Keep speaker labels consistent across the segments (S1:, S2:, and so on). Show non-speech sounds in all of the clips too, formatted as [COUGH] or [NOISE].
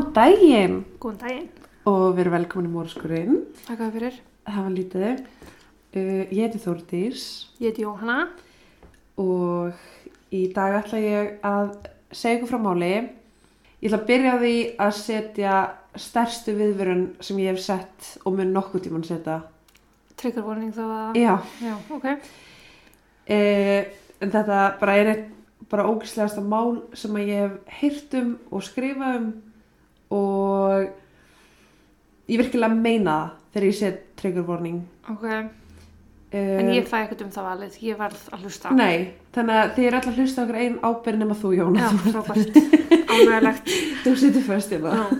S1: Góðan daginn
S2: Góðan daginn.
S1: og við erum velkomin í Mórskurinn.
S2: Takk fyrir.
S1: Það var lítið. Uh, ég heiti Þórdís
S2: Ég heiti Jóhanna.
S1: og í dag ætla ég að segja ykkur frá máli. Ég ætla að byrja því að setja stærstu viðvörun sem ég hef sett og mun nokkuð tíman setja.
S2: Trigger warning þá að...
S1: Já,
S2: Já, ok.
S1: uh, en þetta bara er eitt bara ógæslegasta mál sem að ég hef heyrt um og skrifað um og ég virkilega meina það þegar ég set trigger warning.
S2: Ok.
S1: Um,
S2: En ég fæ ekkert um það valið. Ég varð að hlusta.
S1: Nei, þannig að þið er alltaf að hlusta okkur einn ábyrð nema þú Jón
S2: Já, frábært. Ánægilegt. [LAUGHS]
S1: þú situr fyrst í það [LAUGHS]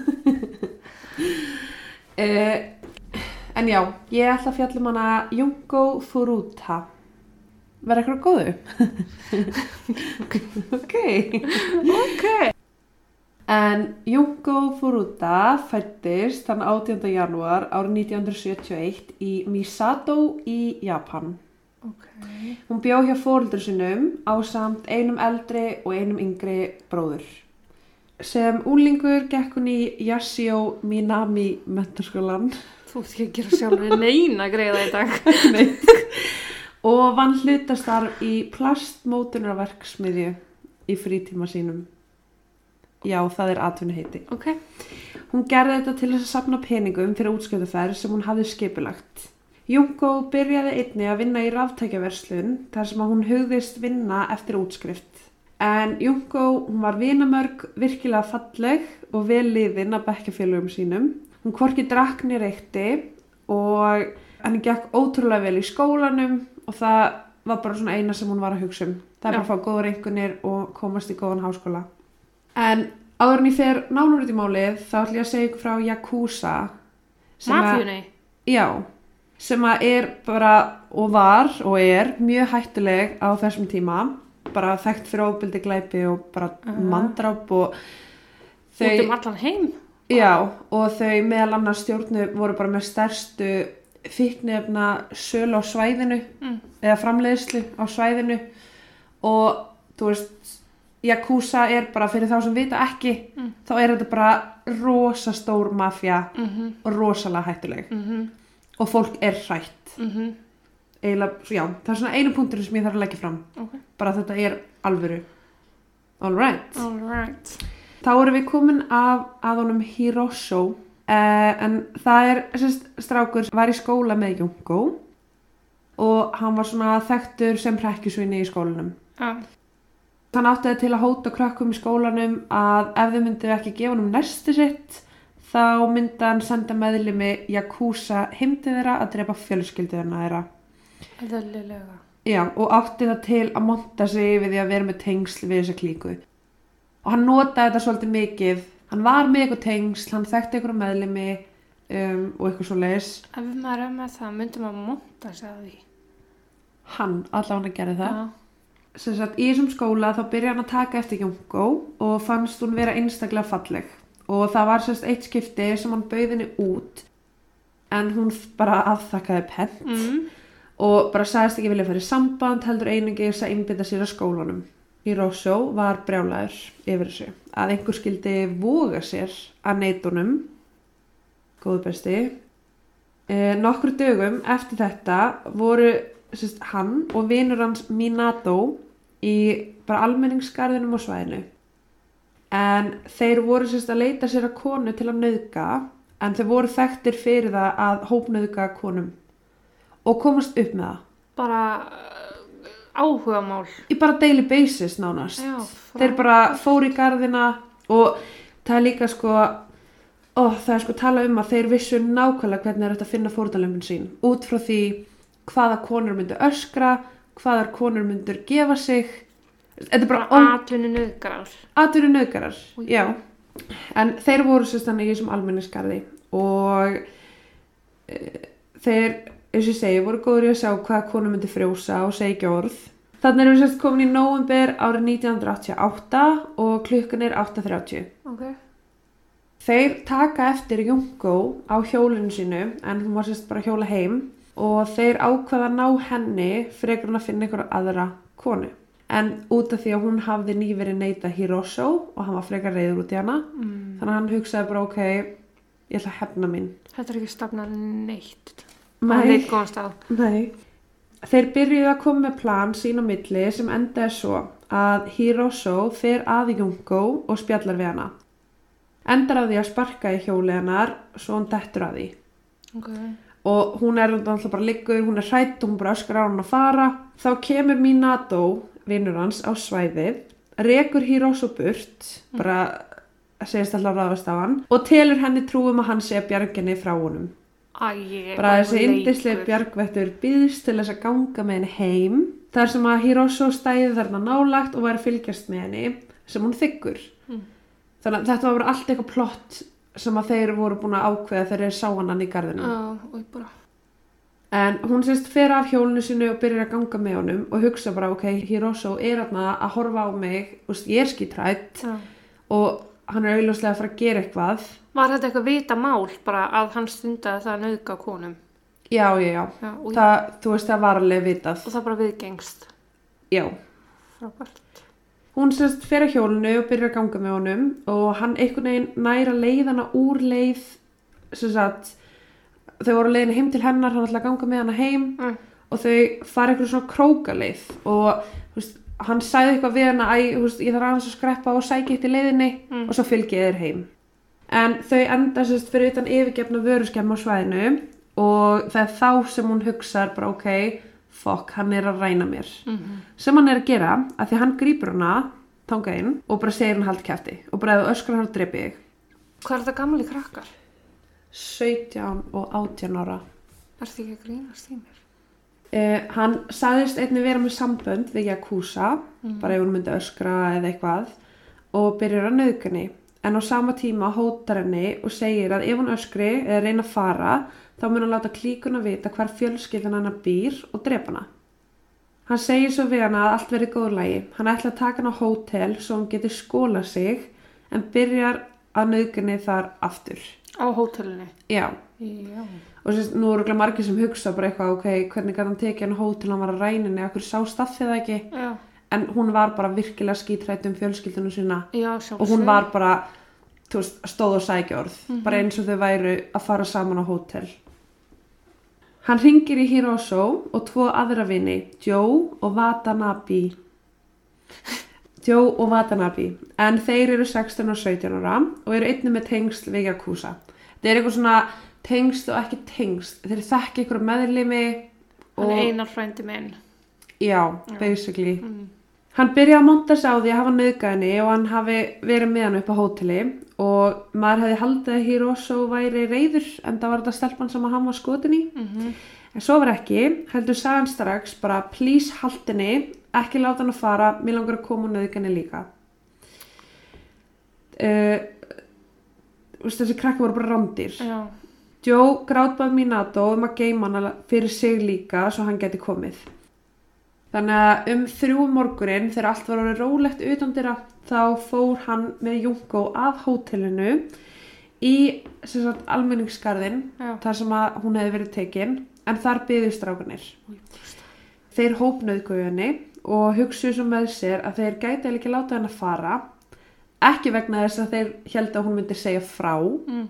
S1: En já, ég ætla að fjalla um hana Jungo Furuta Verða eitthvað góðu? [LAUGHS] ok
S2: Ok.
S1: En Jungo Furuta fættist þann 18. janúar árið 1971 í Misato í Japan
S2: Ok.
S1: Hún bjó hjá fóreldur sinum á samt einum eldri og einum yngri bróður. Sem úlingur gekk hún í Yashio Minami menturskólan
S2: Þú ert ekki að gera sjálfur [LAUGHS] neina greiða í dag.
S1: og vann hlutastarf í plastmótunarverksmiðju í frítíma sínum. Já, það er atvinnuheiti.
S2: Ok.
S1: Hún gerði þetta til þess að sapna peningum fyrir útskjöðuferð sem hún hafði skipulagt. Jungo byrjaði einni að vinna í ráftækjaverslun þar sem hún hugðist vinna eftir útskrift. En Jungo, hún var vinamörg, virkilega falleg og vel liðin að bekkjafélögum sínum. Hún hvorki drakni reykti og henni gekk ótrúlega vel í skólanum og það var bara svona eina sem hún var að hugsa um. Það er bara
S2: Já.
S1: að fá góða reyngunir og komast í góðan háskóla. En áður en ég fer nánur út í málið þá ætlum ég að segja ykkur frá Yakuza.
S2: Mafjunni.
S1: Já, sem að er bara og var og er mjög hættuleg á þessum tíma. Bara þekkt fyrir ofbyldi glæpi og bara
S2: Aha.
S1: mandrap og
S2: Út um
S1: þau,
S2: allan heim.
S1: já, og þau meðal annars stjórnu voru bara með stærstu fíknefna sölu á svæðinu
S2: Mm.
S1: eða framleiðslu á svæðinu og þú veist Yakuza er bara fyrir þá sem vita ekki
S2: Mm.
S1: þá er þetta bara rosa stór mafja
S2: Mhm.
S1: og rosalega hættuleg
S2: Mhm.
S1: og fólk er hrætt
S2: Mhm.
S1: eiginlega, já, það er svona einu punktur sem ég þarf að leggja fram
S2: Ok.
S1: bara þetta er alvöru alright
S2: right.
S1: þá erum við komin af að honum Hiroshó uh, en það er sérst, strákur var í skóla með Jungo og hann var svona þekktur sem prekkjusvinni í skólanum
S2: Já.
S1: Hann átti það til að hóta krökkum í skólanum að ef þau myndu ekki gefa hann um næstu sitt þá myndi hann senda meðlimi Yakuza heim til þeirra að drepa fjölskylduðina þeirra
S2: Eðlilega.
S1: Já, og átti það til að monta sig við því að vera með tengsl við þessa klíku. Og hann notaði þetta svolítið mikið. Hann var með eitthvað tengsl, hann þekkti eitthvað meðlimi um, og eitthvað svo leis.
S2: Ef maður er með það, myndum maður monta sig að því.
S1: Hann, allavega hann að gera það.
S2: Já.
S1: Sagt, í þessum skóla þá byrjaði hann að taka eftir Jónkó og fannst hún vera einstaklega falleg. Og það var sérst eitt skipti sem hann bauð henni út en hún bara afþakkaði pent.
S2: Mm.
S1: og bara sagðist ekki vilja fara í samband heldur einungis að einbytta sér að skólanum. Hiroshó var brjálæður yfir þessu að einhver skildi voga sér að neitunum góðu besti eh, nokkur dögum eftir þetta voru sérst, hann og vinur hans Minato í bara almenningsgarðinum á svæðinu en þeir voru sérst að leita sér að konu til að nauðga en þeir voru þekktir fyrir það að hópnauðga konum og komast upp með það
S2: Bara uh, áhugamál.
S1: í bara daily basis nánast
S2: Já.
S1: þeir bara fóru í garðina og það er líka sko ó, það er sko tala um að þeir vissu nákvæmlega hvernig er þetta að finna fórtalöfun sín út frá því hvaða konur myndu öskra hvaðar konur myndur gefa sig þetta er bara
S2: atvinni nöðgarar.
S1: atvinnu nöðgarar já en þeir voru sérst þannig í þessum almennisgarði og e, þeir eins og ég segi, voru góður í að sjá hvað konu myndi frjósa og segja orð. Þannig erum við sérst komin í nóvember árið 1988 og klukkan er 8.30.
S2: Ok.
S1: Þeir taka eftir Jungo á hjólinu sínu en hún var sérst bara hjóla heim og þeir ákvaða að ná henni frekar en að finna einhverja aðra konu. en út af því að hún hafði nýverið neita Hiroshi og hann var frekar reyður út í hana
S2: Mm.
S1: þannig að hann hugsaði bara ok ég ætla að hefna mín
S2: Þetta er ekki stafnað neitt.
S1: Nei. Nei. Þeir byrjuðu að koma með plan sín á milli sem endaði svo að Hiroshi fer að Jungo og spjallar við hana. Endar að því að sparka í hjóli hennar svo hún dettur að því.
S2: Ok.
S1: Og hún er alltaf bara liggur, hún er hrætt og hún bara öskar á hann að fara. Þá kemur Minato, vinnur hans, á svæðið, rekur Hiroshi burt, bara segist alltaf ráðast á hann og telur henni trúum að hann sé að bjarginni frá honum
S2: Æ,
S1: bara þessi indislega bjargvættur býðist til þess að ganga með henni heim þar sem að Hiroshi stæði þarna nálagt og væri fylgjast með henni sem hún þykkur
S2: Mm.
S1: þannig að þetta var bara allt eitthvað plott sem að þeir voru búin að ákveða þegar þeir sá hann í
S2: og bara.
S1: en hún sérst fer af hjólinu sinu og byrjar að ganga með honum og hugsa bara ok, Hiroshi er að horfa á mig úst, ég er skítrætt
S2: Já.
S1: og hann er auðljóslega að fara að gera eitthvað
S2: Var þetta eitthvað vita mál bara að hann stundaði það að nauðga konum?
S1: já, já, já,
S2: Já, og,
S1: það, þú veist það var alveg vitað
S2: og það bara viðgengst.
S1: já
S2: Frábært.
S1: Hún sérst fer að hjólinu og byrjar að ganga með honum og hann einhvern veginn næra leiðana úr leið sem sagt þau voru leiðinu heim til hennar, hann ætla að ganga með hana heim
S2: Mm.
S1: og þau fara einhverjum svona krókaleið og veist, hann sagði eitthvað við hana að ég þarf aðeins að skreppa og sækja eitt í leiðinni
S2: Mm.
S1: og svo fylgja þér heim en þau enda sérst fyrir utan yfirgefna vöruskemm á svæðinu og það er þá sem hún hugsar bara ok, fokk, hann er að ræna mér
S2: Mm
S1: sem hann er að gera að því hann grýpur hana þangað inn og bara segir hann hald kæfti og bara ef þú öskrar hann drepi þig
S2: Hvað er þetta gamli krakkar?
S1: 17 og 18 ára
S2: Er þetta ekki að grínast í mér?
S1: eh, hann sagðist einnig vera með sambönd við Yakuza
S2: Mm.
S1: bara ef hún myndi öskra eða eitthvað og byrjar að nauðgani en á sama tíma hótar henni og segir að ef hún öskri eða reyna að fara þá mun hann láta klíkuna vita hvar fjölskyldan hennar býr og drepa hana Hann segir svo við hana að allt verið góð lagi. Hann ætla að taka hann á hótel svo hann geti skóla sig en byrjar að nauðginni þar aftur.
S2: Á hótelinu?
S1: Já,
S2: Já.
S1: og sérst, nú eru örugglega margir sem hugsa bara eitthvað, ok, hvernig gæti hann tekið hann á hótel, hann var að ræninni, okkur sá staffið það ekki.
S2: Já.
S1: En hún var bara virkilega skítrætt um fjölskyldunum sína
S2: Já,
S1: og hún var bara, veist, stóð og sækjórð, bara eins og þau væru að fara saman á hótel. Hann ringir í Hiroshi og tvo aðra vini, Joe og Watanabe. Joe og Watanabe, en þeir eru 16 og 17 ára og eru einnig með tengsl við Yakuza. Þeir eru eitthvað svona tengsl og ekki tengsl, þeir þekki ykkur meðlimi
S2: Hann
S1: og,
S2: er einar frændi minn.
S1: já, basically.
S2: Mm.
S1: Hann byrjaði að monta sig á því að hafa nöðgæðinni og hann hafi verið með hann upp á hóteli og maður hefði haldið að Hiroshi væri reyður en það var þetta stelpan sem hann var skotin í.
S2: Mm
S1: En svo var ekki, heldur sagan strax bara please haldinni, ekki láta hann að fara, mér langar að koma nöðgæðinni líka. Uh, þessi krakki voru bara randir.
S2: Já.
S1: Joe grátbað Minato um að geima hana fyrir sig líka svo hann geti komið. Þannig að um þrjú morgunin þegar allt var orðið rólegt utan dyrra þá fór hann með Junko af hótelinu í sagt, almenningskarðin
S2: Já.
S1: þar sem að hún hefði verið tekin en þar byggðu strákunir. Þeir hópnauðguðu henni og hugsuðu svo með sér að þeir gæti ekki láta henni að fara ekki vegna þess að þeir held að hún myndi segja frá
S2: Mm.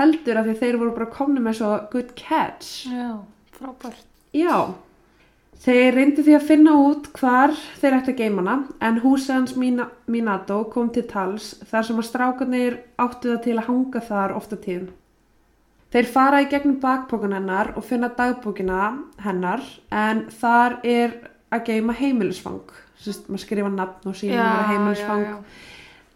S1: heldur að þeir voru bara komni með svo good catch.
S2: Já, frábært.
S1: Já, þeir reyndi því að finna út hvar þeir ætti að geima hana en Mina, Minato kom til tals þar sem að strákarnir áttu það til að hanga þar ofta tíðum. Þeir fara í gegnum bakpókan hennar og finna dagbókina hennar en þar er að geima heimilisfang. Sist, maður skrifa nafn og síðan vera heimilisfang
S2: já, já.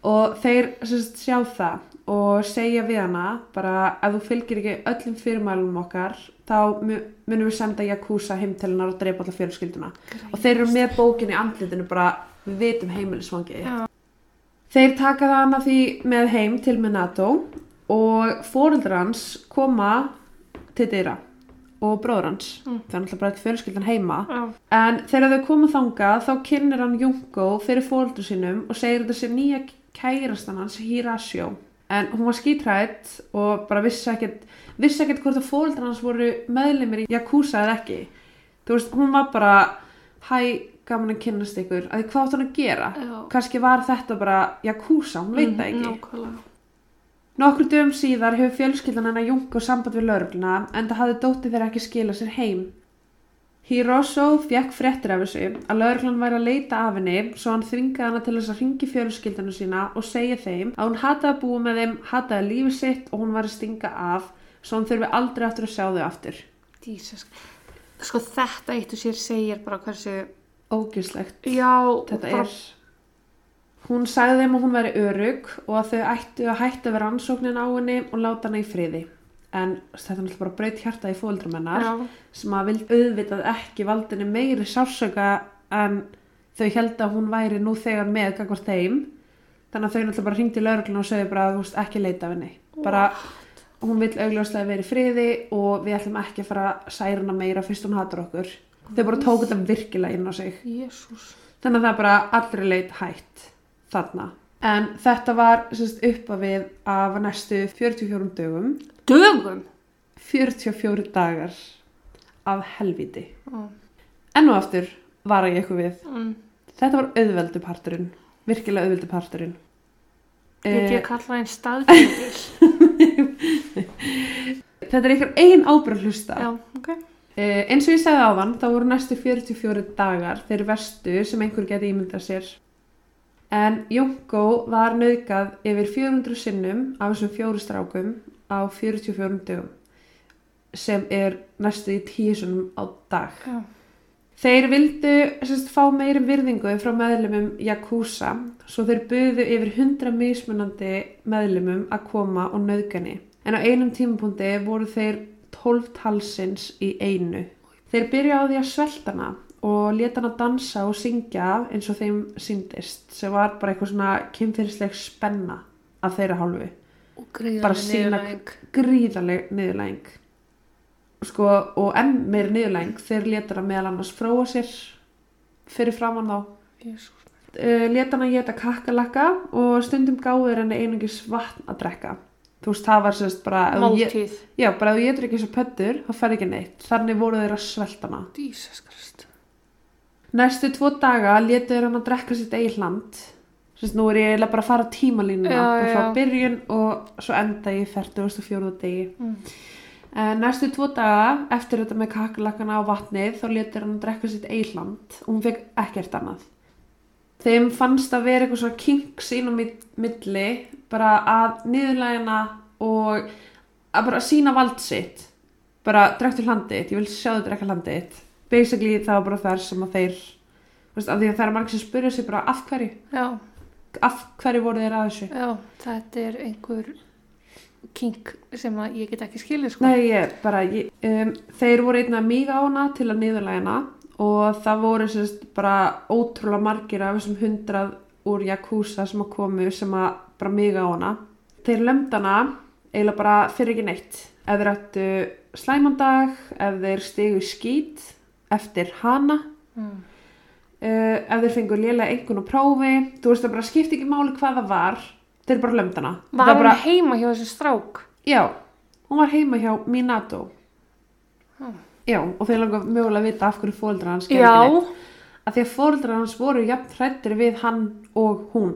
S1: og þeir sérst, sjá það og segja við hana bara ef þú fylgir ekki öllum fyrirmælum okkar þá mu- munum við senda Yakuza heim til hennar og dreipa alla fjölskylduna og þeir eru með bókin í andlitinu bara við vitum heimilisfangi
S2: Já.
S1: þeir taka það hana því með heim til Minato og fóreldrar hans koma til dyra og bróður hans
S2: Mm.
S1: það er náttúrulega bara fjölskyldan heima
S2: Já.
S1: En þegar þau koma þangað þá kynnir hann Junko fyrir fóldur sínum og segir þetta sé nýja kærastan hans Hirashio. En hún var skítrætt og bara vissi ekkert, vissi ekkert hvort að fóldur hans voru meðlimir í Yakuza eða ekki. Þú veist, hún var bara, hæ, gaman að kynnast ykkur að því hvað átt hann að gera
S2: Já.
S1: kannski var þetta bara Jakúsa, hún veit það ekki
S2: Nákvæmlega.
S1: Nokkur dögum síðar hefur fjölskyldan hennar Junko samband við laurugluna en það hafði dóttir þeirra ekki skila sér heim. Hiroso fekk fréttir af þessu að lauruglan væri að leita af henni svo hann þvingaði hana til þess að ringi fjölskyldanu sína og segja þeim að hún hataði að búa með þeim, hataði lífi sitt og hún var að stinga af svo hann þurfi aldrei aftur að sjá þau aftur.
S2: Jesus. Sko þetta eitt og sér segir bara hversu,
S1: Ógislegt. Þetta
S2: bara,
S1: er... Hún sagði þeim að hún væri örug og að þau ættu að hætta við rannsóknin á henni og láta hana í friði. En þetta er bara braut hjarta í
S2: já,
S1: sem að vild auðvitað ekki valdinni meiri sásöka en þau held að hún væri nú þegar með gagvart þeim þannig að þau náttúrulega bara hringdi í lauruglun og sögðu bara að þú veist ekki leita af henni bara hún vill augljóslega vera í friði og við ætlum ekki að fara að særa hana meira fyrst hún hatur okkur þau bara tóku þetta virkilega inn á sig
S2: Jésús.
S1: þannig að það bara allri leit hætt þarna en þetta var sérst, upp að við af næstu 44 dögum
S2: Dögum?
S1: 44 dagar af helviti
S2: Mm.
S1: enn og aftur var ég eitthvað við
S2: Mm.
S1: þetta var auðveldu parturinn virkilega auðveldu parturinn
S2: Get
S1: Eh,
S2: ég kalla einn staðbyrðil? [LAUGHS]
S1: þetta er einhver ein ábyrð hlusta
S2: já, ok.
S1: eh, eins og ég segði áðan þá voru næstu 44 dagar þeir vestu sem einhver geti ímyndað sér en Jónkó var nöðgað yfir 400 sinnum af þessum fjóru strákum á 44 dögum sem er næstu í tísunum á dag
S2: Já.
S1: Þeir vildu sérst, fá meiri virðingu frá meðlumum Yakuza svo þeir buðu yfir 100 mismunandi meðlumum að koma og nöðgani. En á einum tímapunkti voru þeir 12 talsins í einu. Þeir byrja á því að svelta hana og leta hana dansa og syngja eins og þeim syndist sem var bara eitthvað svona kynfyrirsleg spenna af þeirra hálfu.
S2: Og greiðan
S1: Bara sína gríðarleg niðurlæging sko, og enn meiri niðurlæging þeir leta hana meðal annars fróa sér fyrir framann þá
S2: Jésús.
S1: uh, leta hana geta kakkalakka og stundum gáður henni einungis vatn að drekka þú veist það var sérst bara
S2: Máltíð.
S1: já bara ef þú getur ekki svo pöttur þá fer ekki neitt þannig voru þeir að svelta hana
S2: Jesus Christ.
S1: næstu tvo daga letu þeir hann að drekka sitt eigin hland sérst nú er ég bara að fara tímalínuna bara frá byrjun og svo enda ég 44. degi
S2: Mm.
S1: En næstu tvo daga eftir þetta með kakkalakkana á vatnið þá letur hann að drekka sitt eiland og hún fekk ekkert annað. Þeim fannst að vera eitthvað svona kink sín á mi- milli bara að niðurlægina og að bara sína vald sitt. Bara drektu hlandið þitt, ég vil sjá þau drekka hlandið þitt. Basically það var bara þar sem að þeir, veist, af því að það er margir sem spyrja sig bara af hverju,
S2: Já,
S1: af hverju voru þeir að þessu.
S2: já, þetta er einhver kink sem að ég get ekki skilið sko.
S1: Nei, ég bara, ég, um, þeir voru einna míga á hana til að niðurlæga hana og það voru sérst bara ótrúlega margir af þessum hundrað úr Yakuza sem að komu sem að bara míga á hana. Þeir lömd hana eiginlega bara fyrir ekki neitt. Ef þeir ættu slæmandag, ef þeir stigu í skít eftir hana,
S2: Mm.
S1: uh, ef þeir fengu lélega einhvern á prófi, þú veist það bara skipti ekki máli hvað það var, þeir bara lömd hana.
S2: Var hún
S1: bara,
S2: heima hjá þessu strák?
S1: Já, hún var heima hjá Minato.
S2: Hmm.
S1: Já, og þeir langar mögulega að vita af hverju fóreldrar hans ekki neitt. Af því að fóreldrar hans voru jafn hrættir við hann og hún.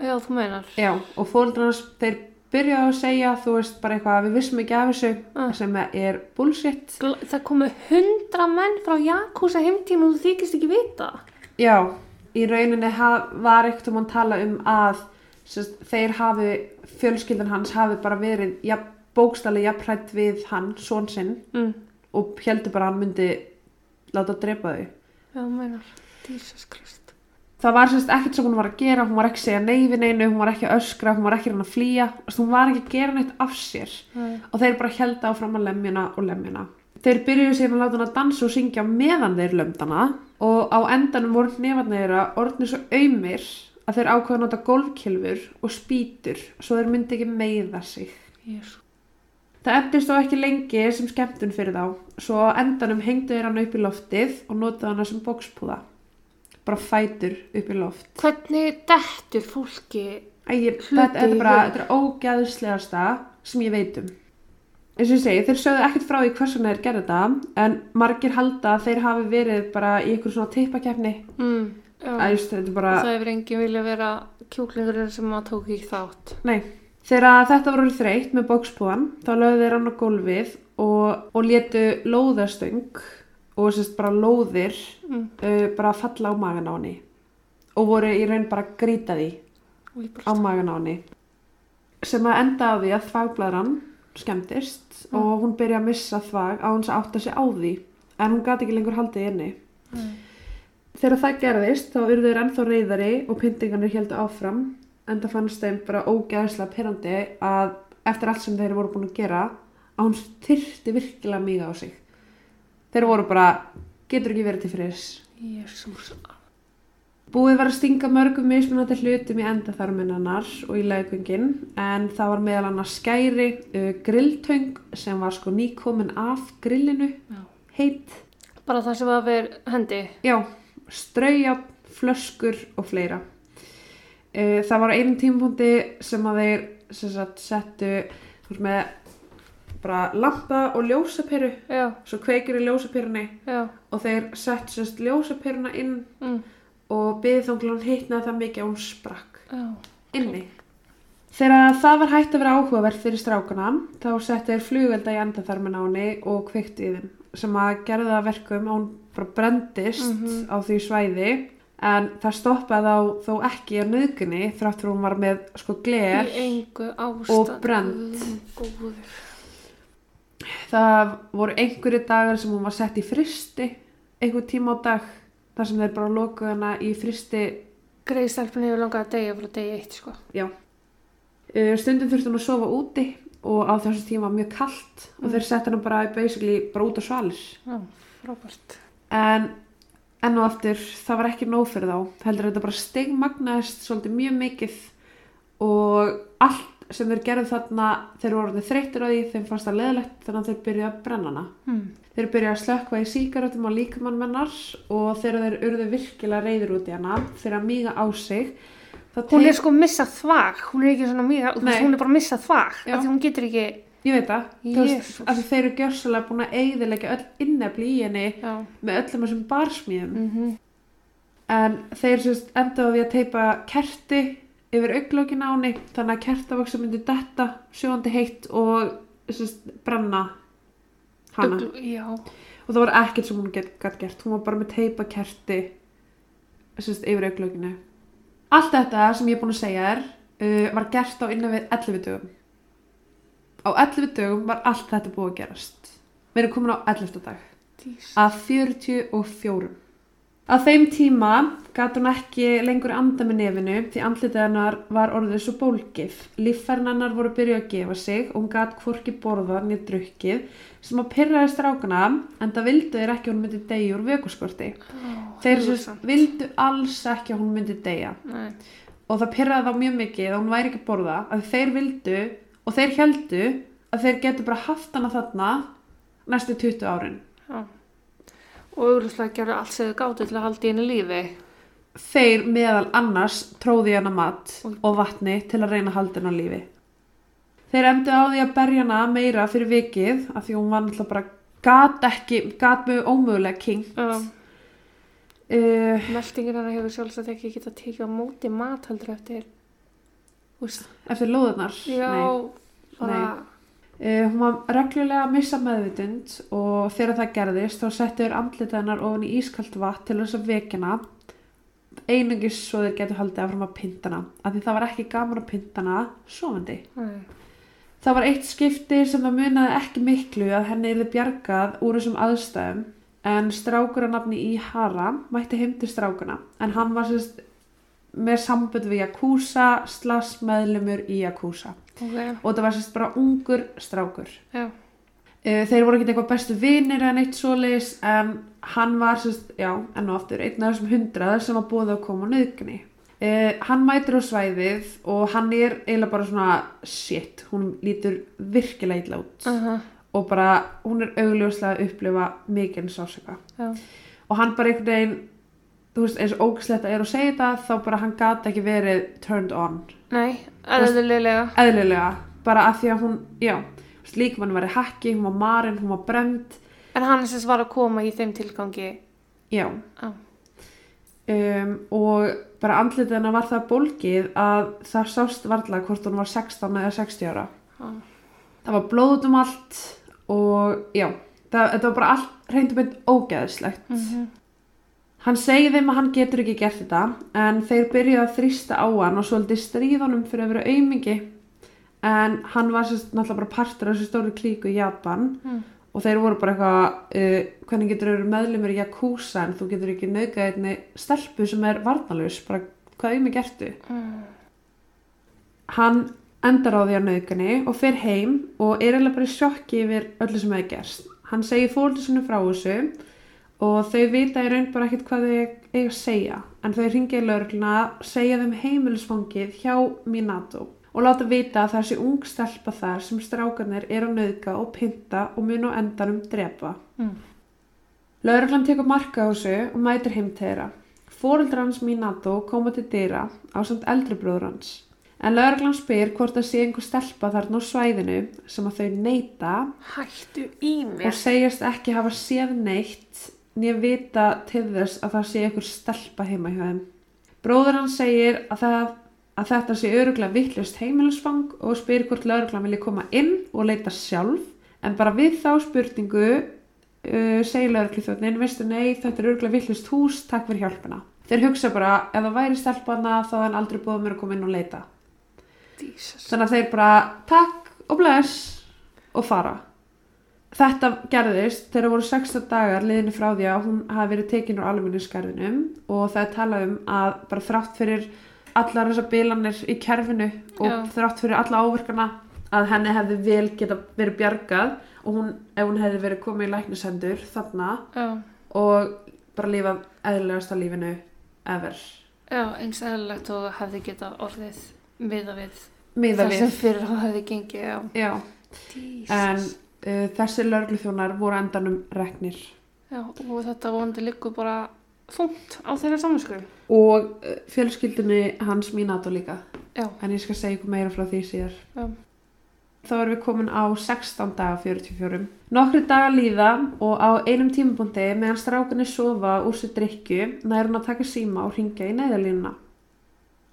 S2: já, þú meinar.
S1: Já, og fóreldrar hans, þeir byrjaðu að segja, þú veist, bara eitthvað, við vissum ekki af þessu,
S2: Ah.
S1: sem er bullshit.
S2: Það komu hundra menn frá Jakúsa heimtíma og þú þykist ekki vita.
S1: Já, í rauninni var ekkert um að tala um að sérst, þeir hafi, fjölskyldan hans hafi bara verið jafn, bókstali jafn hrætt við hann, són sinn,
S2: Mm.
S1: Og heldur bara að hann myndi láta drepa þau.
S2: Já, meinar. Jesus Christ.
S1: Það var sérst ekkert sem hún var að gera, hún var ekki að segja nei við neinu, hún var ekki að öskra, hún var ekki að að flýja, hún var ekki að gera neitt af sér
S2: Nei.
S1: og þeir bara held áfram að lemjuna og lemjuna. Þeir byrjuðu síðan að láta hana dansa og syngja meðan þeir lömdana og á endanum voru hnefarnir þeirra orðnir svo auðmir að þeir ákveða að nota golfkilfur og spýtur svo þeir myndi ekki meiða sig.
S2: Jésu.
S1: Það endist þó ekki lengi sem skemmtun fyrir þá, svo endanum hengdu þeir hann upp í loftið og notaðu hana sem bókspúða. Bara fætur upp í loft.
S2: Hvernig dettur fólki?
S1: Æ, ég,
S2: Hluti
S1: þetta, er
S2: í
S1: bara, þetta er ógæðslegasta sem ég veit um. eins og ég segi, þeir sögðu ekkert frá því hvers vegna þeir gerðu þetta en margir halda að þeir hafi verið bara í ykkur svona tippakefni
S2: mm,
S1: er bara,
S2: það hefur enginn vilja vera kjúklingurinn sem að tók ekki þátt
S1: nei þegar þetta voru þreytt með bókspúan þá lögðu þeir hann á gólfið og, og létu lóðastöng og sérst bara lóðir
S2: mm.
S1: uh, bara falla á magan á henni og voru í raun bara
S2: ég
S1: á magan á henni sem að enda á því að þvagblæðran skemmtist
S2: Mm.
S1: og hún byrja að missa þvag á hans að átta sig á því en hún gati ekki lengur haldið inni
S2: Mm.
S1: þegar það gerðist þá urðu þeir ennþá reyðari og pyntingarnir heldur áfram en það fannst þeim bara ógæðslega pyrrandi að eftir allt sem þeir voru búin að gera að hún þyrfti virkilega mýga á sig. Þeir voru bara getur ekki verið til friðs?
S2: Jésús
S1: Búið var að stinga mörgum mismunandi hlutum í endaþarminn hennar og í leggungin en það var meðal annars skæri, uh, grilltöng sem var sko nýkomin af grillinu,
S2: Já.
S1: heit,
S2: bara það sem að vera hendi.
S1: Já, strauja, flöskur og fleira. Uh, það var á einum tímapunkti sem að þeir sem sagt, settu þú veist, með bara lampa og ljósaperu,
S2: já,
S1: svo kveikir í ljósaperunni
S2: já,
S1: og þeir settu sérst ljósaperuna inn
S2: mm,
S1: og byggði hún hitnaði það mikið að hún sprakk.
S2: já
S1: inni. Þegar það var hægt að vera áhugavert fyrir strákuna, þá settu þeir flugvelda í endaþarmin á henni og kveiktu í þeim, sem að að verkum að hún bara brendist
S2: Mhm.
S1: á því svæði, en það stoppaði þá þó ekki á nöðgunni, þrátt fyrir hún var með sko gler. og
S2: góður.
S1: Það voru einhverju dagar sem hún var sett í fristi, einhver tíma á dag, þar sem þeir bara lokuðu hana í fristi
S2: greið stelpunni hefur langað að deyja frá degi eitt sko
S1: Já. Uh, Stundum þurfti hún að sofa úti og á þessu tíma var mjög kallt og
S2: Mm.
S1: þeir sett hann bara basically bara út á svalir.
S2: já, frábært
S1: En enn og aftur, það var ekki nóg fyrir þá. Heldur þetta bara stigmagnaðist svolítið mjög mikið og allt sem þeir gerðu þarna, þeir voru orðið þreyttir á því, þeim fannst það leðilegt þannig að þeir byrjuðu að brenna hana.
S2: hmm.
S1: Þeir byrjuðu að slökkva í síkaretum á líkamann mennar og þegar þeir urðu virkilega reyður út í hana, þeir að míga á sig.
S2: hún er sko missað þvag hún er ekki svona
S1: Nei.
S2: hún er bara missað þvag því hún getur ekki
S1: Ég veit það, því þeir eru gjörsalega búin að eigðilegja öll innefli í henni
S2: já,
S1: með öllum þessum barsmíðum.
S2: mm
S1: En þeir sérst endaðu því að teipa kerti yfir auglókin á henni, þannig að kertavaksa myndi detta, sjóandi heitt og sérst brenna hana.
S2: já,
S1: Og það var ekkert sem hún gætt gert, hún var bara með teipa kerti sérst yfir auglókinu. Allt þetta sem ég er búin að segja er, uh, var gert á innan við 11 dögum. Á 11 dögum var allt þetta búið að gerast. Við erum komin á 11. dag.
S2: dís
S1: Að 44. Að þeim tíma gat hún ekki lengur anda með nefinu því andlitið hennar var orðið svo bólgið. Líffærin hennar voru byrjuð að gefa sig og hún gat hvorki borða niður drukkið sem að pyrraði strákana en það vildu þeir ekki að hún myndi deyja úr vökuskorti. Þeir sem vildu alls ekki að hún myndi deyja
S2: Nei,
S1: og það pyrraði þá mjög mikið að hún væri ekki að borða að þeir vildu og þeir heldu að þeir getur bara haft hana þarna næstu 20 árin.
S2: já og auðvitað gerðu allt sem þau gátu til að halda í henni lífi
S1: Þeir meðal annars tróði hana mat og vatni til að reyna að halda á lífi. Þeir endur á því að berja hana meira fyrir vikið af því hún var náttúrulega bara gat ekki, gat mjög ómögulega king.
S2: já,
S1: Uh,
S2: meldingin hennar hefur sjálfsagt ekki getað tekið á móti mat heldur eftir úst,
S1: eftir lóðunar.
S2: já, bara
S1: Uh, hún var reglulega að missa meðvitund og þegar það gerðist þá settu þeir andlita hennar ofan í ískalt vatn til þess að vekjana einungis svo þeir getur haldið áfram að pintana af því það var ekki gaman að pintana sofandi.
S2: nei,
S1: Það var eitt skipti sem það munaði ekki miklu að henni yrði bjargað úr þessum aðstæðum en strákur að nafni Íhara mætti heim til strákuna en hann var sérst með sambönd við Yakuza slass meðlumur í Yakuza.
S2: Ok,
S1: og það var sérst bara ungur strákur.
S2: já.
S1: Eh, Þeir voru ekki eitthvað bestu vinir en eitt svoleiðis en hann var sérst, já, enn og aftur, einn af þessum hundrað sem var búið að koma á nöðgunni. Eh, hann mætir á svæðið og hann er eiginlega bara svona shit, hún lítur virkilega illa út.
S2: Uh
S1: og bara hún er augljóslega að upplifa mikinn sásöka
S2: já,
S1: og hann bara einhvern veginn þú veist eins og ógæslegt að er að segja þetta þá bara hann gat ekki verið turned on.
S2: Nei, eðlilega.
S1: eðlilega, bara af því að hún já, líkamann var í hakki, hún var marin, hún var brend
S2: En hann sem var að koma í þeim tilgangi.
S1: já.
S2: Já.
S1: um, og bara andlitið hennar var það bólgið að það sást varla hvort hún var 16 eða 60 ára.
S2: Já.
S1: það var blóð út um allt og já, það, þetta var bara allt reyndu beint ógeðslegt.
S2: Mm
S1: hann segir þeim að hann getur ekki gert þetta en þeir byrjuðu að þrýsta á hann og svolítið stríðunum fyrir að vera aumingi en hann var sérst náttúrulega bara partur af þessu stóru klíku í Japan
S2: Mm.
S1: og þeir voru bara eitthvað uh, hvernig getur þeir meðlumur í Yakuza en þú getur ekki naukað einni stelpu sem er varnalus, bara hvað aumingi ertu
S2: Mm.
S1: hann endar á því að nauðgani og fer heim og er eiginlega bara í sjokki yfir öllu sem hefði gerst. Hann segir fólkið sinni frá þessu og þau vita í raun bara ekkert hvað þau eiga að segja en þau í laurugluna, segja þeim heimilisfangið hjá Minato og láta vita að það sé ung stelpa þar sem strákarnir er að nauðga og pynta og mun á endanum drepa.
S2: Mm.
S1: Lauruglan tekur marka á þessu og mætir heim þeirra. Fóreldrar hans Minato koma til dyra á samt eldri bróður hans. En lauruglan spyr hvort það sé einhver stelpa þarna á svæðinu sem að þau neyta og segjast ekki hafa séð neitt nýja vita til þess að það sé einhver stelpa heima hjá þeim. Bróður hans segir að, það, að þetta sé öruglega vittlust heimilisfang og spyr hvort lauruglan vilja koma inn og leita sjálf en bara við þá spurningu uh, segir laurugluþjóðnin veistu nei þetta er öruglega vittlust hús takk fyrir hjálpina. Þeir hugsa bara ef það væri stelpana þá hann aldrei búið mér að koma inn og leita.
S2: Jesus.
S1: Þannig að þeir bara takk og bless og fara. Þetta gerðist þegar voru 16 dagar liðinni frá því að hún hafi verið tekin úr almenningskarfinum og það er talað um að bara þrátt fyrir allar þessar bilanir í kerfinu og
S2: Já.
S1: þrátt fyrir alla áverkana að henni hefði vel geta verið bjargað og hún, ef hún hefði verið komið í læknisendur þarna
S2: Já.
S1: og bara lifað eðlilegasta lífinu ever.
S2: Já, eins eðlilegt og hefði getað orðið miða við
S1: Miða
S2: það sem
S1: við.
S2: fyrir þá hefði gengið, já.
S1: Já,
S2: Jesus.
S1: en þessi lörgluþjónar voru endanum reknir.
S2: Já, og þetta vonandi liggur bara þungt á þeirra samanskjörum.
S1: og uh, fjölskyldunni hans Minato líka
S2: Já,
S1: en ég skal segja ykkur meira frá því síðar
S2: já.
S1: þá erum við komin á 16 daga 44 nokkri daga líða og á einum tímabundi meðan strákunni sofa úr sér drikju nær hún að taka síma og ringja í neyðalínuna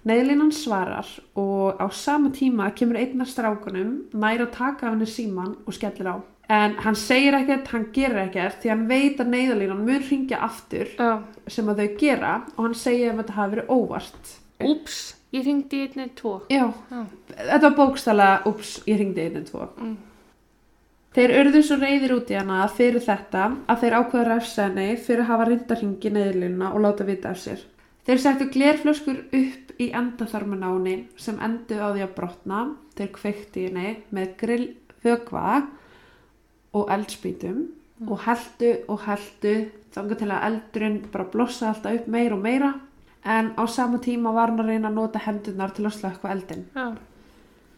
S1: neyðalínan svarar og á sama tíma kemur einn af strákunum nær að taka af henni síman og skellir á en hann segir ekkert, hann gerir ekkert því hann veit að neyðalínan mun ringja aftur
S2: Já,
S1: sem að þau gera og hann segir að þetta hafi verið óvart
S2: úps, ég ringdi í einni tvo.
S1: Já,
S2: Já.
S1: þetta var bókstala, ups, ég ringdi einu tvo.
S2: Mm.
S1: Þeir urðu svo reyðir út í hana fyrir þetta að þeir ákveða refsa henni fyrir að hafa reynda hringi neðluna og láta vita af sér. Þeir settu glerflöskur upp í henni sem endu á því að brotna. Þeir kveikti henni með grill vögva og eldspýtum og heldu og heldu þangað til að eldurinn bara blossa alltaf upp meira og meira en á sama tíma var hann að reyna að nota hendunar til að slökka eldin
S2: Já,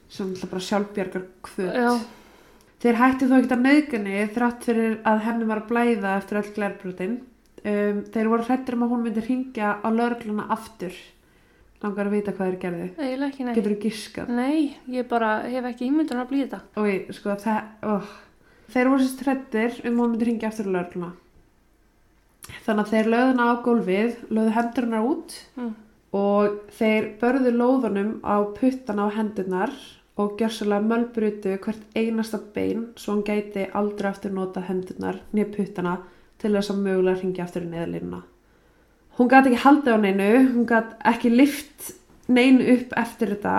S1: sem bara sjálfbjargar kvöt.
S2: já,
S1: Þeir hætti þó ekkert að nauðgunni þrátt fyrir að henni var að blæða eftir öll glerbrotin. Um, þeir voru hrættir um að hún myndi hringja á lörgluna aftur. Langar að vita hvað þeir
S2: ekki nei.
S1: Getur þú giskað?
S2: Nei, ég bara hef ekki ímyndun að blíða
S1: ég, sko, oh. Þeir voru sérst hrættir um að hún myndi hringja aftur á lörgluna. Þannig að þeir lögðu hana á gólfið, lögðu hendur hennar út
S2: Mm.
S1: og þeir börðu lóðunum á puttana á hendurnar og gjörsalega mölbrutu hvert einasta bein svo hann gæti aldrei aftur nota hendurnar nýja puttana til þess að mögulega hringja aftur í neðalínuna. Hún gæti ekki haldið á neinu, hún gæti ekki lift neinu upp eftir þetta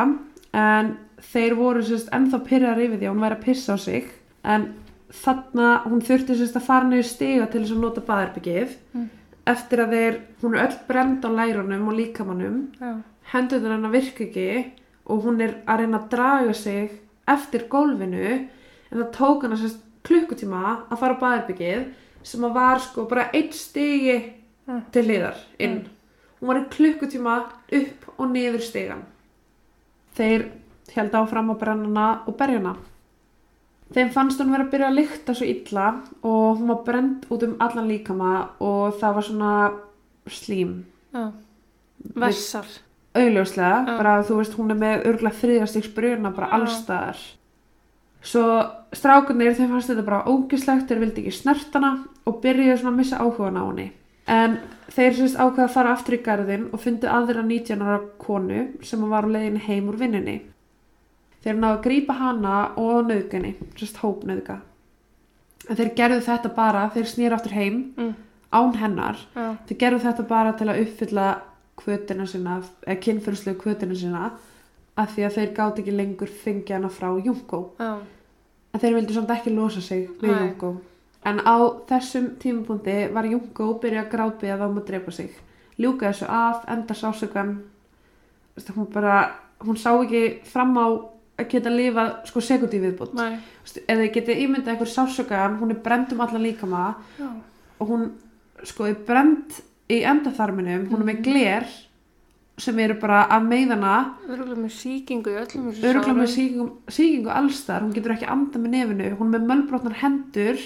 S1: en þeir voru sérst ennþá pyrrar yfir því að hún væri að pissa á sig. En þarna hún þurfti sérst að fara niður stiga til þess að nota baðherbyggið
S2: Mm.
S1: eftir að þeir, hún er öll brend á lærunum og líkamannum
S2: Já,
S1: hendunar hennar virka ekki og hún er að reyna að draga sig eftir gólfinu. En það tók hana sérst klukkutíma að fara á baðherbyggið sem að var sko bara eitt stigi
S2: Mm.
S1: til hliðar inn hún var í klukkutíma upp og niður stigan þeir held áfram að brenna hana og berja hana þeim fannst hún vera að byrja að lykta svo illa og hún var brend út um allan líkama og það var svona slím
S2: já. Vessar.
S1: augljóslega,
S2: Já.
S1: bara þú veist hún er með örgulega þriðastiks bruna bara allstaðar Svo strákunir þeim fannst þetta bara ógislegt, þeir vildi ekki snertana og byrjuðu svona að missa áhugan á henni. En þeir sérst ákveða að fara aftur í garðin og fundu aðra 19 ára konu sem var á leiðinni heim úr vinnunni. Þeir náðu að grípa hana og nöðgunni, sérst hópnöðga. En þeir gerðu þetta bara, þeir snýra aftur heim
S2: Mm.
S1: án hennar.
S2: Já.
S1: Þeir gerðu þetta bara til að uppfylla kvötina sína, eða kynfyrslu kvötina sína af því að þeir gáti ekki lengur fengið hana frá Junko.
S2: Já.
S1: En þeir vildu samt ekki losa sig við
S2: Nei.
S1: Junko. En á þessum tímapunkti var Junko byrjað að grápi að þá maður drepa sig. Ljúka þessu af, enda sásökan. Hún bara, hún sá ekki fram á að geta lifað sko sekundi viðbútt. Þið getið ímyndað einhver sásökan, hún er brend um allan líkama
S2: Já.
S1: og hún sko er brend í endaþarminum, hún er með gler sem eru bara af meiðana
S2: Örgulega með síkingu
S1: örgulega með
S2: sárum.
S1: sýkingu, sýkingu allstar hún getur ekki anda með nefinu, hún er með mölbrotnar hendur.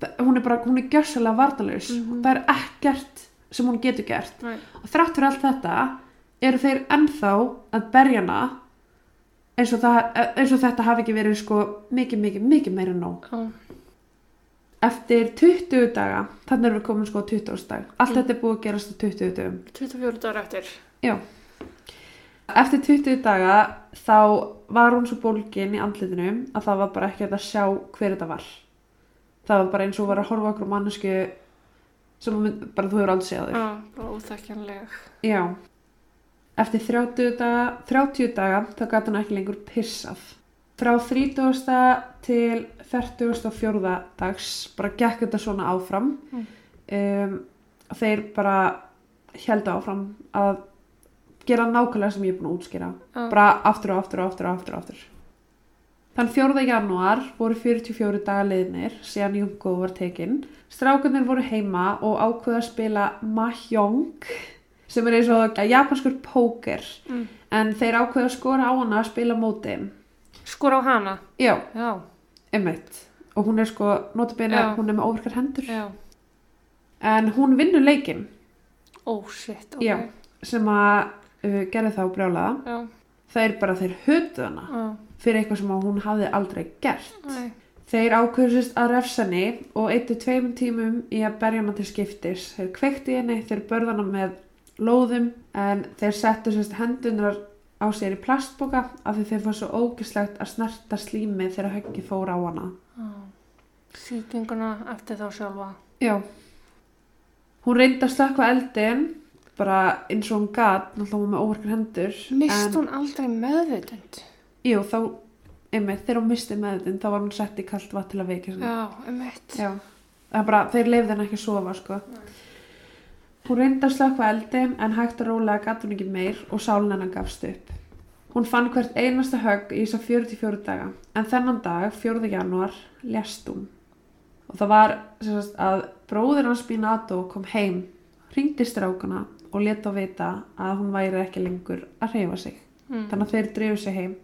S1: Það- hún er bara hún er gjössalega varnalaus
S2: Mhm.
S1: það er ekkert sem hún getur gert
S2: Nei.
S1: og þrátt fyrir allt þetta eru þeir ennþá að berja hana eins og, það, eins og þetta hafi ekki verið sko mikið, mikið, mikið meira nóg
S2: Já.
S1: eftir 20 daga, þannig erum við komin sko á 20 dag, allt
S2: Mm.
S1: þetta er búið að gerast á 20 dagum
S2: 24 dagar eftir.
S1: Já. Eftir 20 daga þá var hún svo bólgin í andlitinu að það var bara ekki að sjá hver þetta var. Það var bara eins og var að horfa okkur mannesku sem mynd, bara þú hefur aldrei séð þau.
S2: Já. Bara óþekkjanleg.
S1: Já. Eftir 30 daga, 30 daga þá gæti hún ekki lengur pissað. Frá 30. til 44. dags bara gekk þetta svona áfram.
S2: Mm.
S1: Um, þeir bara heldu áfram að gera nákvæmlega sem ég er búin að útskýra.
S2: Já.
S1: Bara aftur og aftur og aftur og aftur og aftur. Þann 4. janúar voru 44 daga liðnir síðan Jungo var tekinn. Strákunir voru heima og ákveða að spila Mahjong sem er eins og japanskur póker
S2: Mm.
S1: en þeir ákveða að skora á hana að spila móti.
S2: Skor á hana.
S1: Já,
S2: Já.
S1: einmitt. Og hún er sko, notabene, hún er með óvirkar hendur.
S2: Já.
S1: En hún vinnur leikinn
S2: Ó, shit. Ok.
S1: Já. sem að uh, gerði þá brjálaða.
S2: Já.
S1: Það er bara þeir höfðu hana
S2: Já.
S1: fyrir eitthvað sem hún hafði aldrei gert.
S2: Nei.
S1: Þeir ákveðsist að refsani og eittu tveimum tímum í að berja hana til skiptis. Þeir kveikti í henni, þeir börða hana með lóðum en þeir settu sérst hendunar á sér í plastboka af því þeir fór svo ógislegt að snerta slími þegar höggi fór á hana.
S2: Já. Sýkinguna eftir þá sjálfa.
S1: Já. Hún reyndi að slökka eldin bara eins og hún gat, náttúrulega með óverkar hendur.
S2: Mist hún aldrei meðvitund?
S1: Jú, þá, einmitt, þegar hún misti meðutinn, þá var hún sett í kalt vatn til að sinni.
S2: Já, eitt.
S1: Já. Það er bara, þeir leifði henni ekki að sofa, sko. Hún reyndi að slökka eldin, en hægt og rólega gat hún ekki meir og sálinn hennar gafst upp. Hún fann hvert einasta högg í þess að 44 daga, en þennan dag, 4. janúar, lést hún. Og það var, sagt, að bróðir hans Minato kom heim, ringdi strákuna og leta á vita að hún væri ekki lengur að reyfa sig.
S2: Mm.
S1: Þannig að þeir drifu sig heim.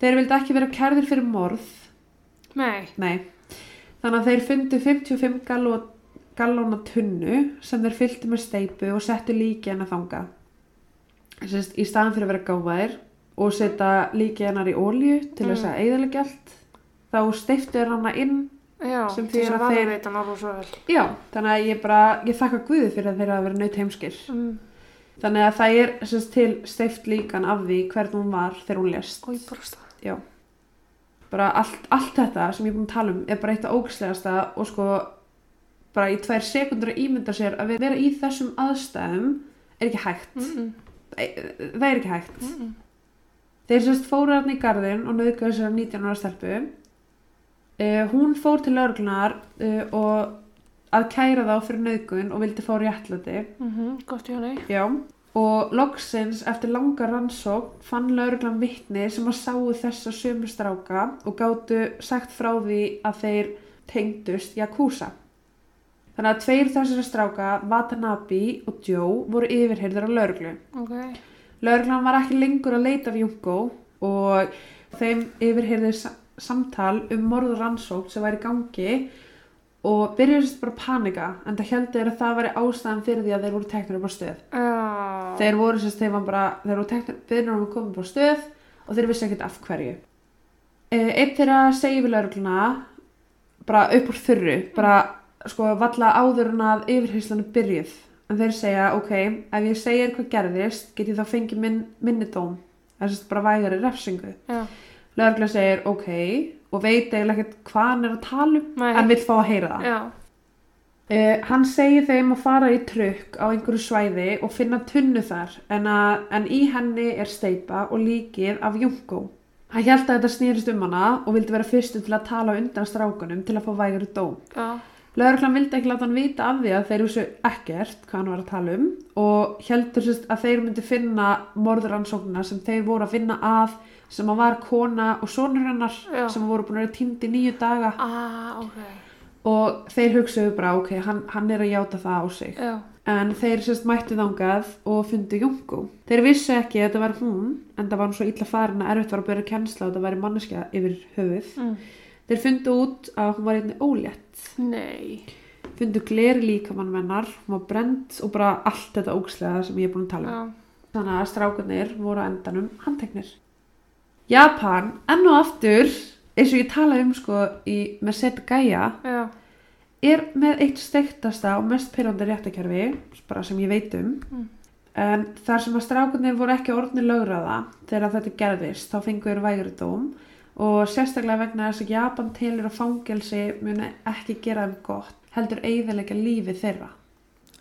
S1: Þeir vildi ekki vera kærðir fyrir morð,
S2: Nei.
S1: nei. Þannig að þeir fundu 55 galló, gallóna tunnu sem þeir fylltu með steipu og settu líki hennar þanga. Sest, í staðan fyrir að vera gáfaðir og setja líki hennar í ólju til þess að eigðalega allt, þá steiftu hana inn.
S2: Já,
S1: Sem
S2: þess
S1: að
S2: að
S1: þeir-
S2: varðveita hann alveg svo vel.
S1: Já, þannig að ég bara, ég þakka Guði fyrir að þeir hafa verið naut heimskir.
S2: Mm.
S1: Þannig að það er sest, til steift líkan af því hvernig hún var þegar hún lést.
S2: Og ég bara stað.
S1: bara allt, allt þetta sem ég er búin að tala um er bara eitt af ógæslegasta og sko bara í tvær sekundur að ímynda sér að vera í þessum aðstæðum er ekki hægt
S2: Mm -mm.
S1: það það er ekki hægt þeir sérst fóru hann í garðin og nöðgæðu sér 19 ára stelpu uh, hún fór til örglunar uh, og að kæra þá fyrir nöðgun og vildi fá réttlæti
S2: Mm Gott í.
S1: Já, og loksins eftir langa rannsókn fann lauruglan vittni sem að sáu þessa sömu stráka og gátu sagt frá því að þeir tengdust Yakuza. Þannig að tveir þessara stráka, Watanabe og Joe, voru yfirheyrðir á lauruglu.
S2: Ok.
S1: Lauruglan var ekki lengur að leita af Junko og þeim yfirheyrði samtal um morður rannsókn sem væri í gangi og byrjuðist bara að panika en það heldur að það væri ástæðan fyrir því að þeir voru teknir upp á stöð.
S2: Já.
S1: Þeir voru sérst, þeir var bara, þeir voru teknir, byrjunum að koma upp á stöð og þeir vissi ekkert af hverju. Uh, einn þeirra segir við laurugluna bara upp úr þurru, bara sko valla áður en að yfirheyrslan er byrjuð. En þeir segja, ok, ef ég segir hvað gerðist, get ég þá fengið minn, minni dóm. Það er sérst bara vægari refsingu.
S2: Já.
S1: Laurugla segir, ok, og veit eiginlega ekkert hvað hann er að tala um,
S2: Nei.
S1: en vill fá að heyra það.
S2: Já.
S1: Uh, hann segir þeim að fara í trukk á einhverju svæði og finna tunnu þar en, að, en í henni er steipa og líkið af Junko. Hann held að þetta snýrist um hana og vildi vera fyrstu til að tala undan strákunum til að fá vægari dóm.
S2: Já.
S1: Lögreglan vildi ekki láta hann vita af því að þeir vissu ekkert hvað hann var að tala um og heldur sérst að þeir myndi finna morðuransóknina sem þeir voru að finna að sem að var kona og sonur hennar
S2: Já.
S1: sem voru búin að vera týnd í nýju daga
S2: Ah, ok.
S1: og þeir hugsaðu bara ok, hann, hann er að játa það á sig
S2: Já.
S1: en þeir sérst mættu þangað og fundu Jungu. Þeir vissu ekki að þetta var hún en það var hún svo illa farin að erfitt var að byrja kennsla og þetta væri manneskja yfir höfuð.
S2: Mm.
S1: Þeir fundu út að hún var einnig ólétt.
S2: Nei.
S1: Fundu gleri líkamann mennar, hún var brend og bara allt þetta ógslega sem ég er búin að tala um.
S2: Já.
S1: Þannig að strákarnir voru á endanum handteknir. Japan, enn og aftur, eins og ég talaði um sko í Merced Gaia,
S2: Já.
S1: er með eitt steiktasta og mest pyrrandi réttakerfi, bara sem ég veit um.
S2: Mm.
S1: En þar sem að strákarnir voru ekki orðni lögraða þegar þetta gerðist, þá fengu þeir vægri dóm og sérstaklega vegna þess að Japan telur að fangelsi muni ekki gera þeim gott, heldur eigðilega lífið þeirra.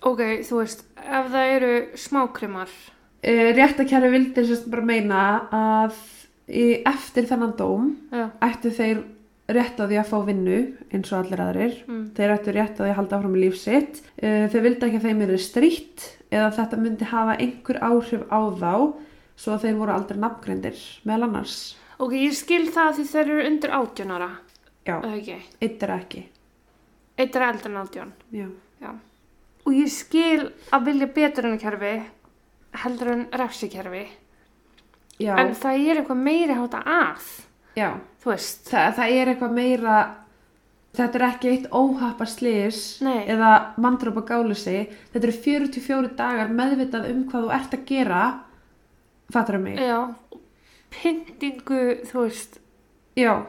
S2: Ok, þú veist, ef það eru smákrimar.
S1: Uh, réttakerfi vildi sérst bara meina að í, eftir þennan dóm
S2: Já.
S1: ættu þeir rétt á því að fá vinnu eins og allir aðrir.
S2: Mm.
S1: Þeir ættu rétt á því að halda áfram í líf sitt. Uh, þeir vildi ekki að þeim eru strítt eða þetta myndi hafa einhver áhrif á þá svo þeir voru aldrei nafngreindir meðal annars.
S2: Ok, ég skil það því þeir eru undir átjónara.
S1: Já,
S2: ekki.
S1: eitt er ekki.
S2: Eitt er eldur en átjón.
S1: Já.
S2: Já. Og ég skil að vilja betur en kerfi heldur en refsikerfi.
S1: Já,
S2: En það er eitthvað meiri hátta að.
S1: já.
S2: Þú veist.
S1: Það, það er eitthvað meira, þetta er ekki eitt óhappa slis
S2: Nei.
S1: eða mandrópa gálisi. Þetta eru 44 dagar meðvitað um hvað þú ert að gera, fattur mig?
S2: Já. Pyntingu, þú veist.
S1: Já,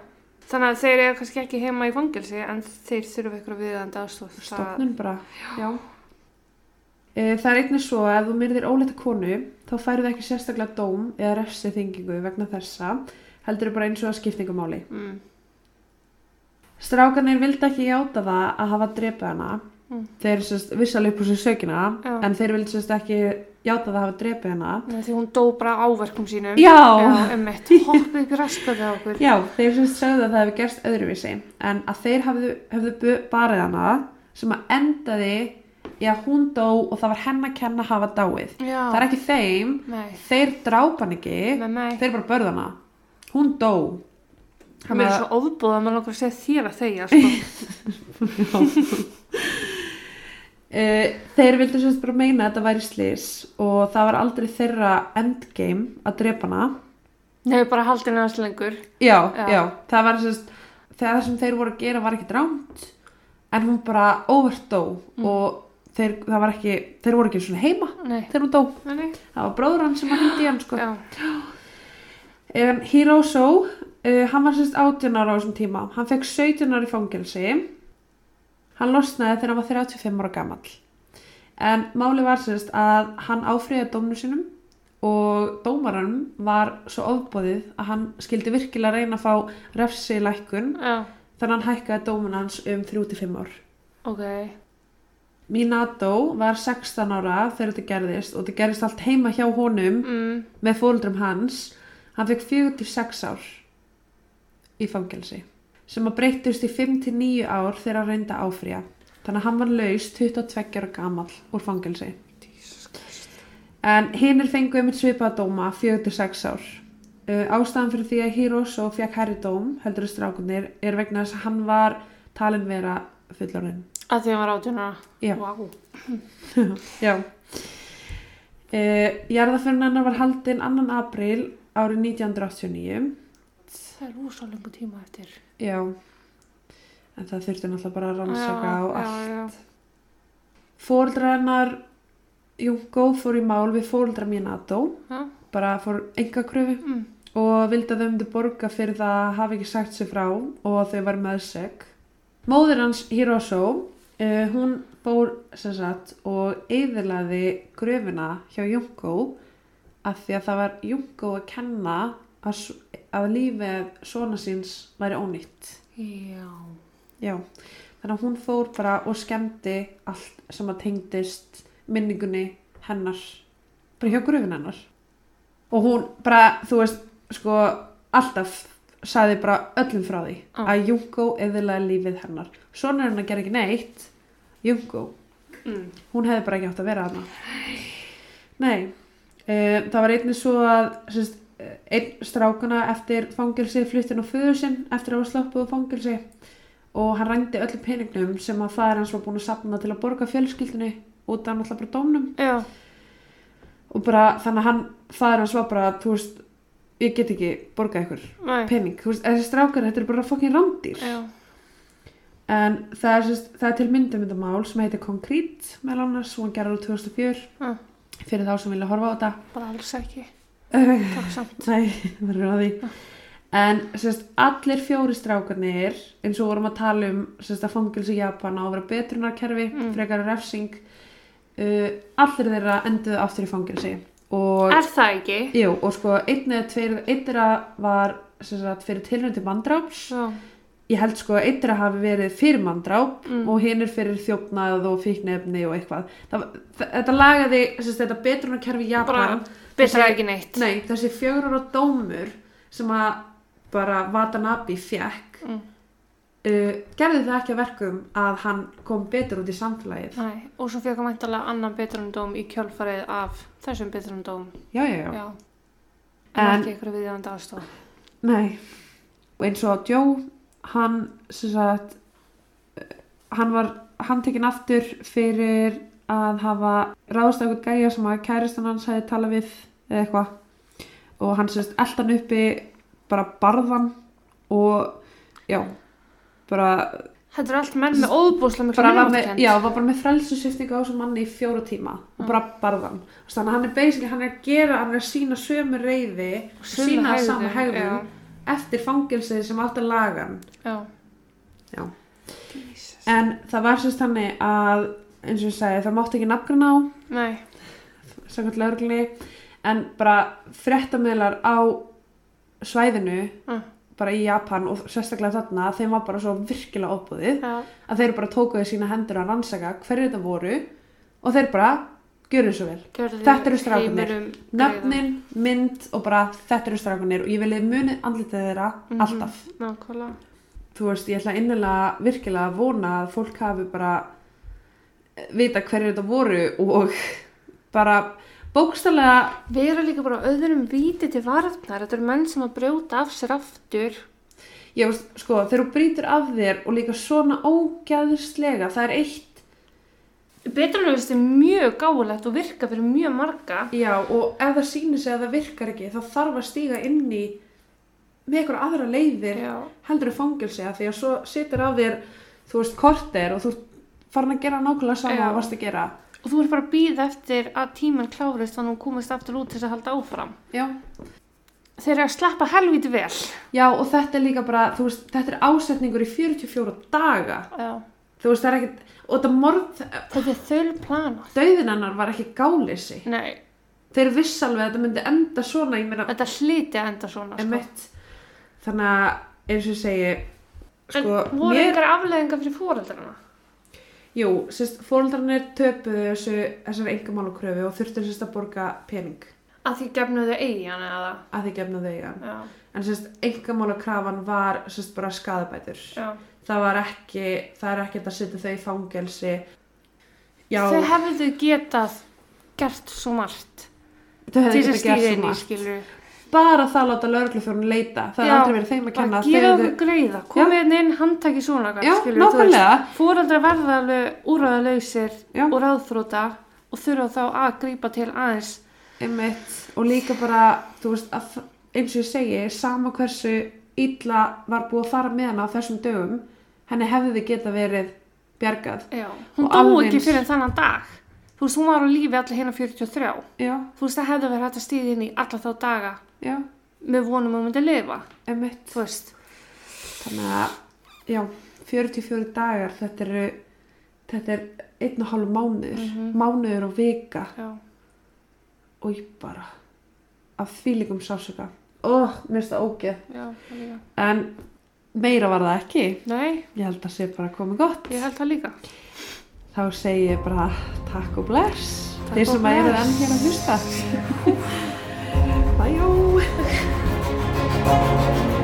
S2: Þannig að þeir eru kannski ekki heima í fangilsi en þeir þurfa ykkur viðandi aðstof.
S1: stofnun bara, já. E, það er einnig svo að ef þú myrðir óleita konu, þá færðu ekki sérstaklega dóm eða refsi þingingu vegna þessa, heldur bara eins og að skiptingumáli.
S2: Mm.
S1: Strákanir vildi ekki játa það að hafa drepið hana.
S2: Mm.
S1: Þeir úr sér sökina,
S2: Já.
S1: en þeir vildi sérst ekki játa það að hafa drepið hana.
S2: Nei, Því hún dó bara áverkum sínum.
S1: Já.
S2: Já, emmitt. Hoppið upp í raskaði á okkur.
S1: Já, þeir sérst sögðu að það hefði gerst öðruvísi, en að þeir hafðu, hefðu bu- barið hana sem að endaði að hún dó og það var henn að kenna að hafa dáið.
S2: Já.
S1: Það er ekki þeim,
S2: Nei.
S1: þeir drápa hann ekki,
S2: Nei, nei.
S1: þeir bara börða hana. Hún dó.
S2: Mér er svo ofbúð að maður langar að segja þér að þegja, sko. [LAUGHS] [LAUGHS]
S1: Uh, þeir vildu sérst bara meina að þetta væri slís og það var aldrei þeirra endgame að drepa hana
S2: Nei, bara haldin aðeins lengur.
S1: já,
S2: Já.
S1: já, það var þegar það sem þeir voru að gera var ekki drámt en hún bara overdó og þeir, það var ekki þeir voru ekki svona heima
S2: Nei.
S1: þegar hún dó
S2: Nei,
S1: það var bróður hann sem að hindi hann sko. Hiroso uh, hann var sérst 18 ára á þessum tíma hann fekk 17 ára í fangelsi hann losnaði þegar hann var 35 ára gamall en máli var sérst að hann áfriði dómnu sínum og dómaranum var svo ofbóðið að hann skildi virkilega reyna að fá refsi lækkun
S2: Já.
S1: þannig að hann hækkaði dómun hans um 3-5 ár
S2: Ok.
S1: Minato var 16 ára þegar þetta gerðist og þetta gerðist allt heima hjá honum
S2: Mm.
S1: með fóldrum hans hann fekk 4-6 ár í fangelsi sem að breyttust í 5-9 ár þegar að áfrýja þannig að hann var laus 22 ára gamall úr fangelsi en hinn er fenguð um svipað dóma 4-6 ár uh, ástæðan fyrir því að Hiroso fekk herri dóm heldur strákunir er vegna þess að hann var talin vera fullorinn
S2: Að því að hann var átjónara.
S1: Já.
S2: Vá. [LAUGHS]
S1: Já. Uh, Jarðaförn hennar var haldin 2. apríl árið 1989.
S2: Það er rosa lengur tíma eftir.
S1: Já. En það þurfti náttúrulega bara að rannsaka
S2: Já, já,
S1: allt.
S2: já.
S1: Fóreldrar hennar Jungo fór í mál við fóreldra Minato.
S2: Já.
S1: Bara fór enga kröfu
S2: Mm.
S1: og vildi að þau myndi borga fyrir það að hafa ekki sagt sér frá og þau var með seg. Móðir hans Hiroso, uh, hún fór sem sagt og eyðilaði gröfina hjá Junko af því að það var Junko að kenna að, að lífið svona síns væri ónýtt.
S2: Já.
S1: Já, þannig að hún fór bara og skemmti allt sem að tengdist minningunni hennar, bara hjá gröfin hennar. Og hún bara, þú veist, sko, alltaf sagði bara öllum frá því
S2: Já.
S1: að Junko eðilega lífið hennar. Svona er hann að gera ekki neitt, Junko,
S2: Mm.
S1: hún hefði bara ekki átt að vera hana. Nei, e, það var einnig svo að sérst, einn strákana eftir fangilsi fluttin á föður sinn eftir að hafa slöppuð á fangilsi og hann rændi öllum peningnum sem að fæður hans var búin að sapna til að borga fjölskyldinni út af náttúrulega bara dómnum
S2: Já.
S1: og bara þannig að hann, fæður hans var bara, þú veist, ég get ekki borgað ykkur
S2: Nei.
S1: pening, þú veist, þessi strákar, þetta eru bara fokkin rándýr
S2: Já.
S1: en það er, sérst, það er til myndamindamál sem heitir Concrete meðal annars, hún gerði úr 2004
S2: Já.
S1: fyrir þá sem vilja horfa á þetta
S2: Bara alls ekki. Takk samt. [LAUGHS]
S1: Nei, verður á því En sérst, allir fjóri strákarnir eins og vorum að tala um sérst, að fangilsi Japan á að vera betrunarkerfi
S2: Mm.
S1: frekar refsing uh, allir þeirra enduðu aftur í fangilsi og,
S2: Er það ekki?
S1: jú, og sko einn eða tveir einn þeirra var sérst, fyrir tilröndi manndráps
S2: Já.
S1: ég held sko að einn þeirra hafi verið fyrir manndráp
S2: Mm.
S1: og hinn er fyrir þjófnað og fíknefni og eitthvað það, þetta lagaði sérst, þetta betrunarkerfi Japan
S2: Bara betra ekki neitt.
S1: Nei, þessi fjögur ára dómur sem að bara Watanabe fekk
S2: Mm.
S1: uh, gerði það ekki að verkum að hann kom betur út í samfélagið
S2: Nei. Og svo fekk hann mæntalega annan betrunandóm í kjálfarið af þessum betrunandóm.
S1: já, já, já,
S2: Já. En,
S1: En-
S2: ekki eitthvað viðjandi aðstof.
S1: nei og eins og Joe hann sem sagt uh, hann var handtekinn aftur fyrir að hafa ráðst á eitthvað gæja sem að kæristan hans hefði talað við eða eitthvað og hann sérst eldan uppi bara barðan og já bara
S2: Þetta er allt menn með
S1: var með,
S2: minnumáttakend.
S1: já, var bara með frelsusviftingu á þessum manni í fjóra tíma og
S2: Mm.
S1: bara barðan þannig að hann er basically, hann er að gera hann er að sína sömu reyði sína
S2: hegðun já.
S1: eftir fangilsið sem átt að laga hann
S2: Já.
S1: Já. En það var sérst þannig að eins og ég segi, það mátti ekki nafngrana á
S2: Nei.
S1: samkvæmt lögreglunni en bara fréttamiðlar á svæðinu
S2: Mm.
S1: bara í Japan og sérstaklega þarna þeim var bara svo virkilega ofbúðið
S2: Já.
S1: að þeir bara tókuðu sína hendur að rannsaka hverju þetta voru og þeir bara gjörðu svo vel
S2: Gjörðu
S1: Þetta eru
S2: heiminum
S1: nöfnin, mynd og bara þetta eru strákunir og ég vilja munið andlitið þeirra
S2: Mhm.
S1: alltaf
S2: greiða. Nákvæmlega.
S1: þú veist, ég ætla innilega virkilega að vona að fólk hafi bara vita hverju þetta voru og bara bókstallega
S2: Vera líka bara öðrum víti til varnar. Þetta eru menn sem að brjóta af sér aftur.
S1: veist, sko, þegar þú brýtur af þér og líka svona ógæðislega það er eitt,
S2: Betrunarvist er mjög gáulegt og virka fyrir mjög marga.
S1: já, og ef það sýnir sig að það virkar ekki, þá þarf að stíga inn í með eitthvað aðra leiðir
S2: Já.
S1: heldur þú fangilsi að því að svo situr á þér þú veist, korter og þú farin að gera nákvæmlega sama
S2: Já.
S1: að varst að gera
S2: Og þú ert bara að býða eftir að tíminn klárist þannig að hún komist aftur út til þess að halda áfram.
S1: já.
S2: Þeir eru að sleppa helviti vel.
S1: já, og þetta er líka bara, veist, þetta er ásetningur í 44 daga
S2: Já.
S1: þú veist, það er ekkert, og þetta morð
S2: Þetta er þöl planað.
S1: döðin hennar var ekki gáleysi
S2: Nei,
S1: þeir viss alveg að þetta myndi enda svona meina,
S2: þetta hliti að enda svona. Sko.
S1: þannig að, eins og segi sko,
S2: en voru
S1: mér,
S2: yngar afleðingar fyrir fóreldrarna?
S1: Jú, sérst, fóreldrarnir töpuðu þessu, þessar engamálakröfu og þurftu sérst að borga pening.
S2: Að því gefnuðu eigin eða?
S1: að því gefna þau eiga
S2: Já,
S1: en sérst, engamálakrafan var sérst bara skadabætur
S2: já.
S1: það var ekki, það er ekki að setja þau í fangelsi. Já,
S2: Þau hefðu getað gert svo margt.
S1: þau hefðu
S2: Til
S1: ekki
S2: þess að
S1: að bara það láta lögreglufjörun leita það er aldrei verið þeim að kenna
S2: Bara gera okkur greiða. Komið inn inn, handtaki svona. Fóreldrar verða alveg úrraðalausir og ráðþróta og þurfa þá að grípa til aðeins.
S1: Einmitt, og líka bara, veist, að, eins og ég segi, sama hversu illa var búið að fara með hana á þessum dögum, henni hefði geta verið bjargað.
S2: Já. Hún dó
S1: alveg
S2: ekki fyrir þannan dag. Þú veist, hún var á lífi allir hérna 43.
S1: Já,
S2: Þú veist, það hefði verið hægt að stíða inn í alla þá daga
S1: já,
S2: með vonum að myndi lifa,
S1: emitt.
S2: þú veist.
S1: Þannig að, já, 44 dagar, þetta eru, þetta er einn og hálf mánuður,
S2: Mhm.
S1: mánuður og vika
S2: Já,
S1: og ég bara, af þvílíkum sásöka. Ó, mér finnst það ógeð.
S2: það.
S1: En meira var það ekki.
S2: Nei,
S1: Ég held að sé bara komið gott.
S2: ég held það líka.
S1: Þá segi ég bara takk og bless. Þeir sem að eru
S2: bless.
S1: enn hér að hlusta. [LAUGHS] Bæjó. Thank you.